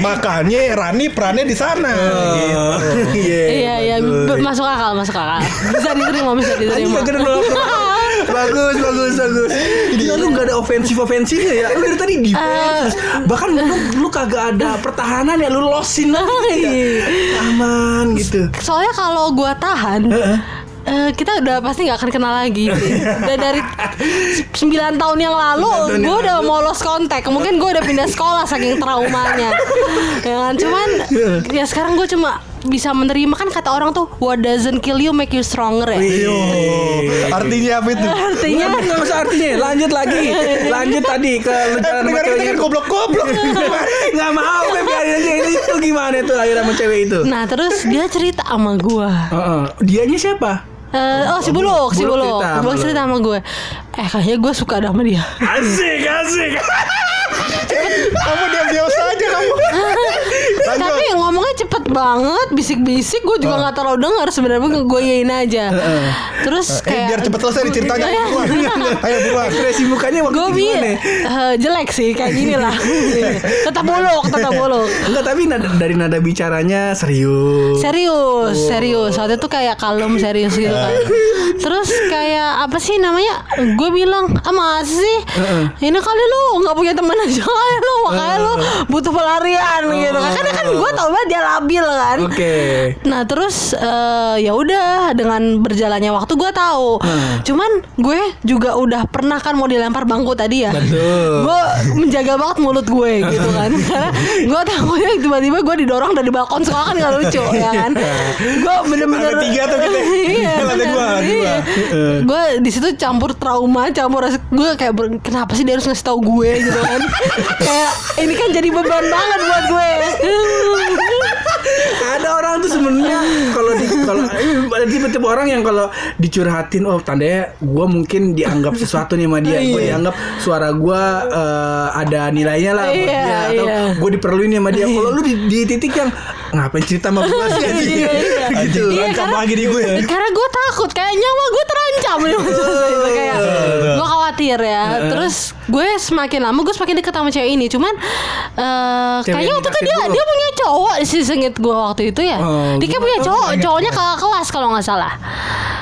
Makanya Rani perannya di sana. Gitu. Oh, Iya. Iya iya masuk akal masuk akal. Bisa diterima bisa diterima. bagus bagus bagus. Gila. lu gak ada ofensif ofensifnya ya? Lu dari tadi defense. Bahkan lu, lu kagak ada pertahanan ya Lu losin aja Aman gitu. Soalnya kalau gue tahan. eh, kita udah pasti nggak akan kenal lagi. Sih. Dan dari 9 tahun yang lalu gue udah mau lost kontak. Mungkin gue udah pindah sekolah saking traumanya. Ya kan? Cuman ya sekarang gue cuma bisa menerima kan kata orang tuh what doesn't kill you make you stronger ya Yo, artinya apa itu? artinya Nggak nggak usah artinya Lanjut lagi Lanjut tadi ke lu Eh, jalan sama kan goblok-goblok. Nggak mau Beb biarin aja Ini itu gimana tuh akhirnya sama cewek itu nah terus dia cerita sama gue Heeh. Dianya siapa? Eh, oh si Buluk, si Buluk Buluk, cerita sama Buluk lu. cerita sama gue. Eh kayaknya gue suka sama dia. Asik asik Kamu diam-diam saja kamu. Tapi ngomongnya cepet banget, bisik-bisik. Gue juga nggak terlalu dengar sebenarnya gue yain aja. Terus Eh, kayak biar cepet selesai ceritanya. Iya. Ayo buruan. Ekspresi mukanya waktu gue itu bi eh, jelek sih kayak gini lah. tetap buluk, tetap buluk. Enggak tapi nada, dari nada bicaranya serius Serius, serius. Waktu itu kayak kalem serius gitu kan. Terus kayak apa sih namanya? Gue bilang, ah masa sih? Ini kali lu nggak punya teman aja kali lu, makanya lu butuh pelarian gitu kan. Karena kan gue tau banget dia labil kan. Oke Nah terus eh, ya udah dengan berjalannya waktu gue tahu. Cuman gue juga udah pernah kan mau dilempar bangku tadi ya. Betul. Gue menjaga banget mulut gue gitu kan. Karena gue takutnya tiba-tiba gue didorong dari balkon sekolah kan gak lucu ya kan. Gue bener-bener Ada tiga tuh kita. iya, Lantai dua. Iya. Gue di situ campur trauma, campur rasa gue kayak kenapa sih dia harus ngasih tahu gue gitu kan. kayak ini kan jadi beban banget buat gue. ada orang tuh sebenarnya kalau di kalau eh, ada tipe-tipe orang yang kalau dicurhatin oh tandanya gue mungkin dianggap sesuatu nih sama dia gue Iya. dianggap suara gue eh, ada nilainya lah buat Iya, dia atau iya. gue diperluin nih sama dia kalau lu di, di titik yang ngapain cerita sama gue sih anjing?" Iya, iya. gitu Iya, lagi di gue. Karena gue takut kayak nyawa gue terancam nih maksudnya itu kayak gue khawatir ya. Terus gue semakin lama gue semakin deket sama cewek ini. Cuman eh Cewek kayaknya yang waktu itu dia dulu. dia punya cowok sih sengit gue waktu itu ya. Oh, dia kayak punya cowok, banyak. cowoknya kakak kelas kalau nggak salah.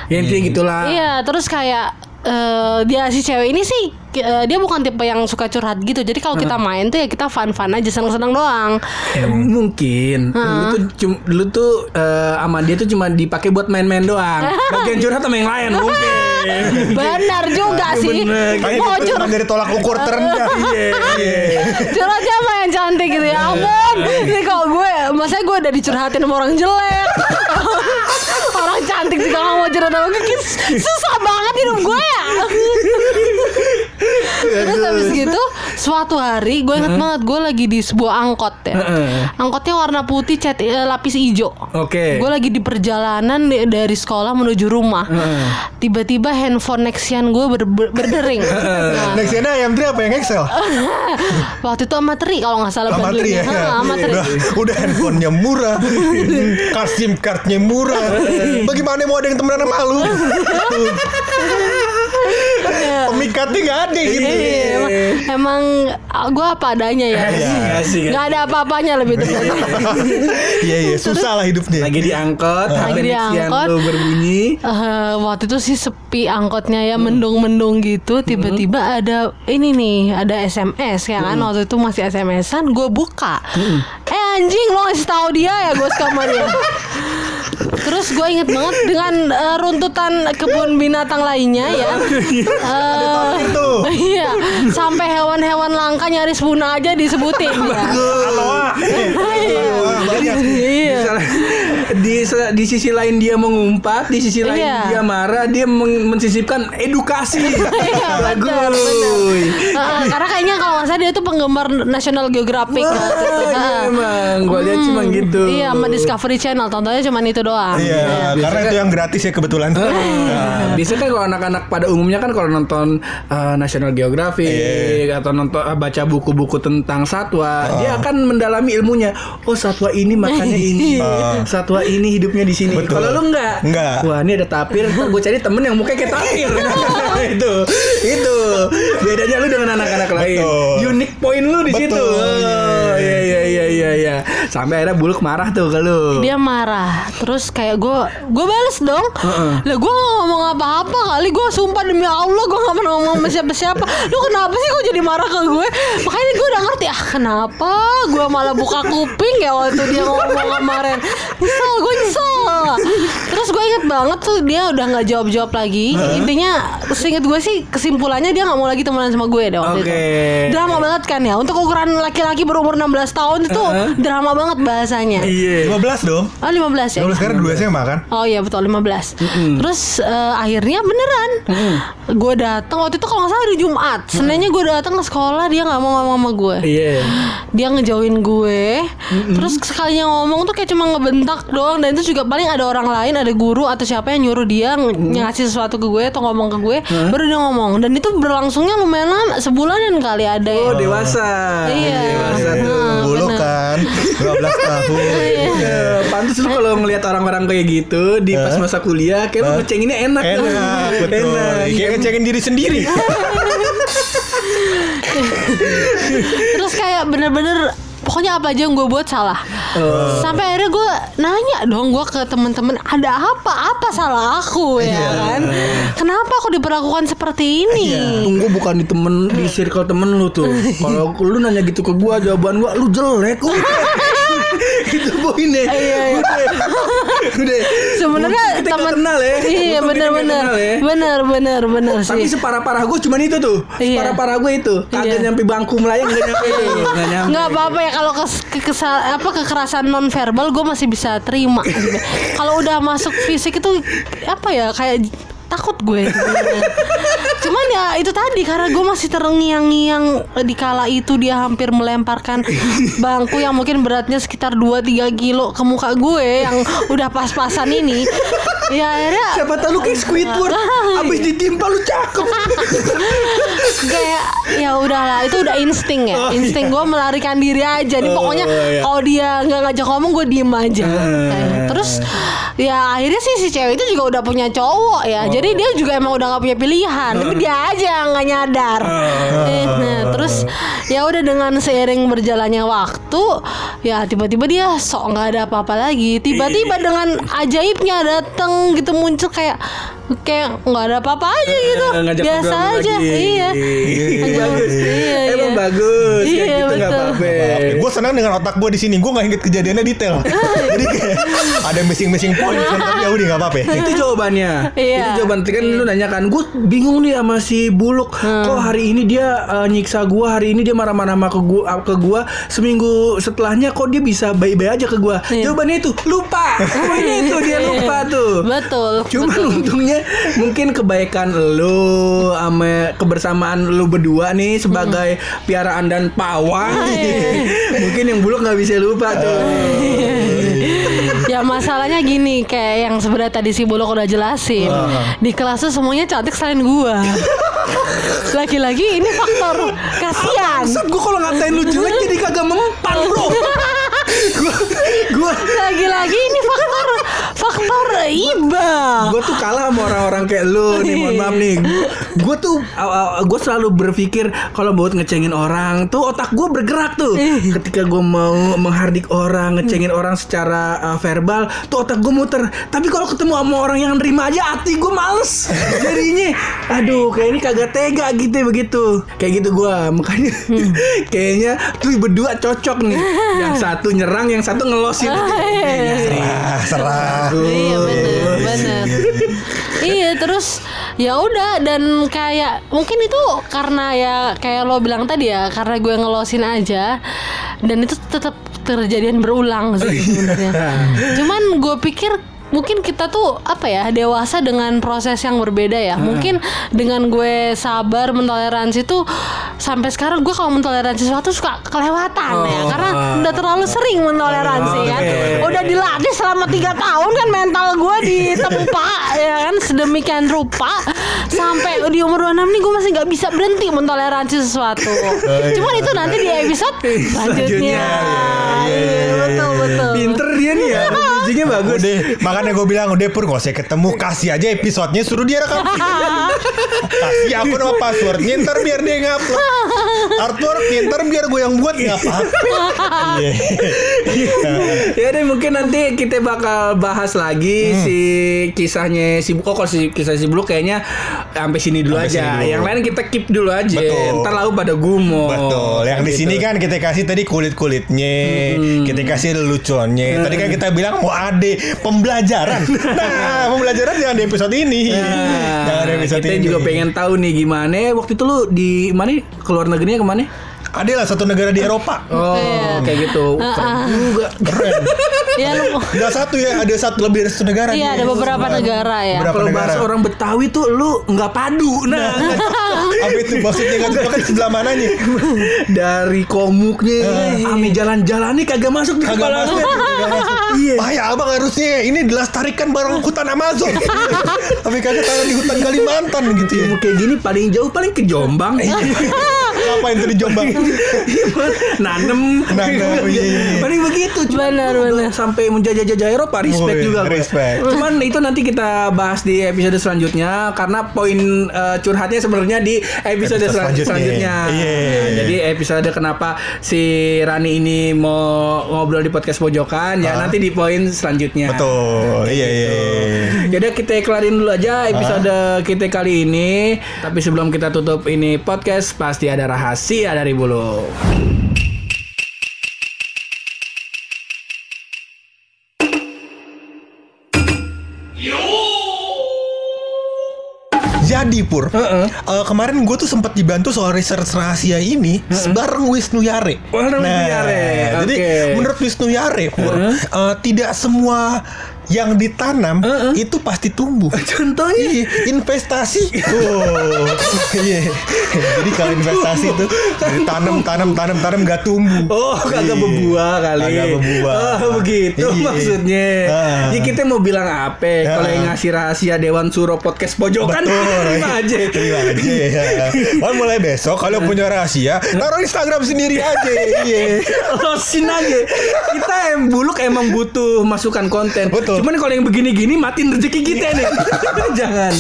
ya intinya gitulah Iya, terus kayak eh, dia si cewek ini sih eh, dia bukan tipe yang suka curhat gitu. Jadi kalau kita main tuh ya kita fun-fun aja seneng-seneng doang. Ya, mungkin lu tuh cum, lu tuh eh, sama dia tuh cuma dipakai buat main-main doang. Bagian curhat sama yang lain mungkin. Benar juga sih. Bener. Mau curhat dari tolak ukur terendah. Iya, iya. Curhatnya apa yang cantik gitu ya ampun Ini kalau gue Masa gue udah dicurhatin sama orang jelek Orang cantik juga gak mau curhat sama Susah banget hidup gue ya Terus habis gitu suatu hari gue inget banget gue lagi di sebuah angkot ya. Heeh. Angkotnya warna putih cat eh, lapis hijau. Oke. Gue lagi di perjalanan dari sekolah menuju rumah. Heeh. Tiba-tiba handphone Nexian gue ber- ber- berdering. Nah, Nextnya ayam tri apa yang Excel? waktu itu amateri kalau nggak salah Amatri ya. Ha, Amatri. Udah, udah handphonenya murah, card SIM cardnya murah. Bagaimana mau ada yang temenan sama lu? Pemikatnya nggak ada gitu. Iya, emang, emang gue apa adanya ya. Iya. Nggak ada apa-apanya lebih tepatnya. Iya iya susah lah hidupnya. Lagi diangkot, Lagi diangkot. Berbunyi. Eh, waktu itu sih sepi angkotnya ya mendung-mendung gitu tiba-tiba ada ini nih ada SMS ya kan waktu itu masih SMS-an gue buka eh anjing lo ngasih tahu dia ya gue sama dia Terus gue inget banget dengan eh, runtutan kebun binatang lainnya ya. Eh, tuh. Iya, sampai hewan-hewan langka nyaris punah aja disebutin. ya. Aloha. Iya. Aloha banyak. Iya. Misalnya, di di sisi lain dia mengumpat, di sisi lain Iya. dia marah, dia meng- mensisipkan edukasi. Iya, benar, Bagus. Heeh, karena kayaknya kalau nggak salah dia tuh penggemar National Geographic Wah, waktu itu. iya emang, gua lihat cuma gitu. Iya, sama Discovery Channel tontonnya cuma itu doang. Iya, karena itu yang gratis ya kebetulan. Nah, biasanya kan kalau anak-anak pada umumnya kan kalau nonton uh, National Geographic Iya. atau nonton uh, baca buku-buku tentang satwa, dia akan mendalami ilmunya. Oh, satwa ini makannya ini, satwa ini hidupnya di sini. Kalau lu enggak, Enggak. Wah, ini ada tapir, gue cari temen yang mukanya kayak tapir. itu, itu bedanya lu dengan anak-anak lain. Unique point lu di Betul, situ. Oh, iya iya iya iya iya. Sampai akhirnya buluk marah tuh ke lu. Dia marah, terus kayak gue, gue bales dong. Heeh. Lah gue gak ngomong apa-apa kali, gue sumpah demi Allah gue gak pernah ngomong sama siapa-siapa. Lu kenapa sih kok jadi marah ke gue? Makanya gue udah ngerti ah kenapa gue malah buka kuping ya waktu dia ngomong kemarin. Nyesel, gue nyesel. Terus gue inget banget tuh dia udah nggak jawab-jawab lagi. Intinya, seinget gue sih kesimpulannya dia nggak mau lagi temenan sama gue deh waktu Oke. itu. Drama banget kan ya. Untuk ukuran laki-laki berumur 16 tahun itu drama banget bahasanya. Iya. 15 dong. Oh 15 ya? 15 sekarang dua SMA kan? Oh iya betul 15 Terus eh, akhirnya beneran Gue datang waktu itu kalau nggak salah hari Jumat Seninnya gue datang ke sekolah Dia nggak mau ngomong sama gue Iya. Dia ngejauhin gue Terus sekalinya ngomong tuh kayak cuma ngebentak doang Dan itu juga paling ada orang lain Ada guru atau siapa yang nyuruh dia ng- Ngasih sesuatu ke gue Atau ngomong ke gue Baru dia ngomong Dan itu berlangsungnya lumayan lama Sebulanan kali ada Oh, ya dewasa. Iya Dewasa tuh. Bulu kan 12 tahun. Iya, pantas lu kalau ngelihat orang-orang kayak gitu di pas masa kuliah, kayak lu ngecenginnya enak. tuh. Enak, betul. Enak. Kayak ngecengin diri sendiri. Terus kayak bener-bener pokoknya apa aja yang gue buat salah. Oh. Sampai akhirnya gue nanya dong gue ke temen-temen ada apa apa salah aku ya Iya. kan? Kenapa aku diperlakukan seperti ini? Tunggu bukan di temen di circle temen lu tuh. Kalau lu nanya gitu ke gua, jawaban gua lu jelek. itu poinnya. Iya, iya. Udah. Udah. Sebenarnya kita nggak temen kenal ya. Iya nggak kenal ya. bener bener bener Tapi sih. separah-parah gue cuman itu tuh. Iya. Separah-parah gue itu. Kagak Iya. nyampe bangku melayang enggak nyampe. Enggak nyampe. Nggak apa-apa ya kalau kes- apa kekerasan non verbal gue masih bisa terima. kalau udah masuk fisik itu apa ya kayak takut gue. Cuman ya itu tadi karena gue masih terngiang-ngiang di kala itu dia hampir melemparkan bangku yang mungkin beratnya sekitar 2-3 kilo ke muka gue yang udah pas-pasan ini. Ya akhirnya Siapa tahu lu kayak Squidward Abis ditimpa lu cakep kayak ya udahlah itu udah insting ya Oh, insting gue melarikan diri aja nih Oh, pokoknya iya. kalau dia nggak ngajak ngomong gue diem aja Eh. Eh, terus ya akhirnya sih si cewek itu juga udah punya cowok ya Oh. jadi dia juga emang udah nggak punya pilihan tapi dia aja nggak nyadar. Eh, nah terus ya udah dengan seiring berjalannya waktu ya tiba-tiba dia sok nggak ada apa-apa lagi tiba-tiba Iya. dengan ajaibnya datang gitu muncul kayak kayak nggak ada apa-apa aja gitu Eh, ngajak biasa aja lagi. iya bagus Iya, emang iya. bagus Iya, kayak gitu nggak apa-apa Gue senang dengan otak gue di sini. Gue nggak inget kejadiannya detail. Jadi kayak ada missing-missing point. kan, Tapi ya udah nggak apa-apa. itu jawabannya Iya. itu jawaban Tadi kan lu nanya kan gue bingung nih sama si buluk Hmm. kok hari ini dia uh, nyiksa gua hari ini dia marah-marah sama ke gua ke gua seminggu setelahnya kok dia bisa baik-baik aja ke gua Iya. jawabannya itu lupa pokoknya itu dia lupa tuh betul Cuman betul. untungnya mungkin kebaikan lu sama kebersamaan lu berdua nih sebagai piaraan dan pawang. mungkin yang buluk nggak bisa lupa tuh. ya masalahnya gini kayak yang sebenarnya tadi si Bulog udah jelasin di kelas tuh semuanya cantik selain gua lagi-lagi ini faktor kasihan Maksud gue kalau ngatain lu jelek jadi kagak mempan bro. Gue lagi-lagi ini faktor faktor iba. Gue tuh kalah sama orang-orang kayak lu nih mohon maaf nih. Gue tuh gue selalu berpikir kalau buat ngecengin orang tuh otak gue bergerak tuh. Ketika gue mau menghardik orang ngecengin orang secara uh, verbal tuh otak gue muter. Tapi kalau ketemu sama orang yang nerima aja hati gue males. Jadinya aduh kayak ini kagak tega gitu begitu. Kayak gitu gue makanya kayaknya tuh berdua cocok nih. Yang satu nyerang yang satu ngelosin Serah, serah. Iya bener bener Iya terus ya udah dan kayak mungkin itu karena ya kayak lo bilang tadi ya karena gue ngelosin aja dan itu tetap terjadian berulang sih sebenarnya. Cuman gue pikir mungkin kita tuh apa ya dewasa dengan proses yang berbeda ya. Mungkin dengan gue sabar mentoleransi tuh sampai sekarang gue kalau mentoleransi sesuatu suka kelewatan ya karena udah terlalu sering mentoleransi kan. Udah dilatih selama tiga tahun kan mental gue ditempa ya kan sedemikian rupa sampai di umur 26 nih gue masih nggak bisa berhenti mentoleransi sesuatu. Cuman itu nanti di episode selanjutnya. Iya betul betul. Pinter dia nih ya Bridgingnya bagus Udah, makanya gue bilang udah pur gak usah ketemu kasih aja episodenya suruh dia rekam. kasih aku nama passwordnya ntar biar dia ngupload. Artworknya ntar biar gue yang buat nggak apa-apa. Iya. Ya deh mungkin nanti kita bakal bahas lagi Hmm. si kisahnya si Oh kalau si kisah si Blue kayaknya sampai sini dulu Sampai aja. sini dulu. Yang lain kita keep dulu aja. Betul. Ntar lalu pada gumo. Betul. Yang di Gitu. sini kan kita kasih tadi kulit kulitnya, kita kasih leluconnya. Tadi kan kita bilang mau ada pembelajaran. Nah, pembelajaran jangan di episode ini. Nah, jangan di episode kita ini. juga pengen tahu nih gimana waktu itu lu di mana keluar negerinya ke mana? Ada lah satu negara di Eropa. Oh, Iya. kayak gitu. Keren juga. Keren. Ya lu Gak satu ya, ada satu lebih dari satu negara. Iya ada nih. beberapa negara ya. Beberapa Kalau negara. bahasa orang Betawi tuh lu nggak padu. Nah, Apa itu maksudnya nggak cocok kan sebelah mananya? dari komuknya, ame jalan-jalannya kagak masuk di Kagak kepala masuk. lu. Kagak masuk. Iya. Bahaya abang harusnya ini dilestarikan bareng hutan Amazon. Tapi kagak tangan di hutan Kalimantan gitu ya. Kayak gini paling jauh paling ke Jombang. Ngapain tuh di Jombang? Nanem. Nanem, iya, iya, iya. Paling begitu. Cuman Benar. Sampai menjajah-jajah Eropa respect Woi, juga gue. respect. Cuman itu nanti kita bahas di episode selanjutnya karena poin eh, curhatnya sebenarnya di episode, Episode selan- selanjutnya. selanjutnya. Iya. Nah, jadi episode kenapa si Rani ini mau ngobrol di podcast pojokan ya Ah. nanti di poin selanjutnya. Betul. Iya iya. iya. Yaudah kita kelarin dulu aja episode kita kali ini Tapi sebelum kita tutup ini podcast Pasti ada rahasia dari Bulu. Jadi pur, Heeh. eh, kemarin gue tuh sempat dibantu soal research rahasia ini bareng Wisnu Yare. Nah, Wisnu Yare, Jadi menurut Wisnu Yare pur, eh, tidak semua yang ditanam Heeh. itu pasti tumbuh. Contohnya Iya, investasi. Oh, iya. Jadi kalau investasi itu tanam, tanam, tanam, tanam gak tumbuh. Oh kagak Iya. berbuah kali Kagak berbuah. Oh begitu Iya. maksudnya Ah. Ya kita mau bilang apa Kalau Ah. yang ngasih rahasia Dewan Suro Podcast Pojokan. Terima aja Terima aja. ya. Oh, mulai besok kalau punya rahasia, taruh Instagram sendiri aja. Iya. Losin aja Kita em buluk emang butuh masukan konten Betul. Cuman kalau yang begini-gini matiin rezeki kita nih Jangan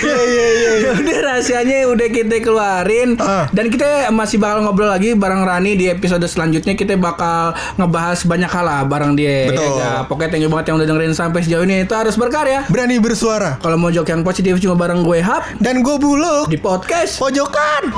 Iya iya iya. Ya udah rahasianya udah kita keluarin Ah. dan kita masih bakal ngobrol lagi bareng Rani di episode selanjutnya kita bakal ngebahas banyak hal lah bareng dia. Betul. Ya, pokoknya thank you banget yang udah dengerin sampai sejauh ini itu harus berkarya. Berani bersuara. Kalau mau jok yang positif cuma bareng gue Hap Dan gue buluk di podcast. pojokan.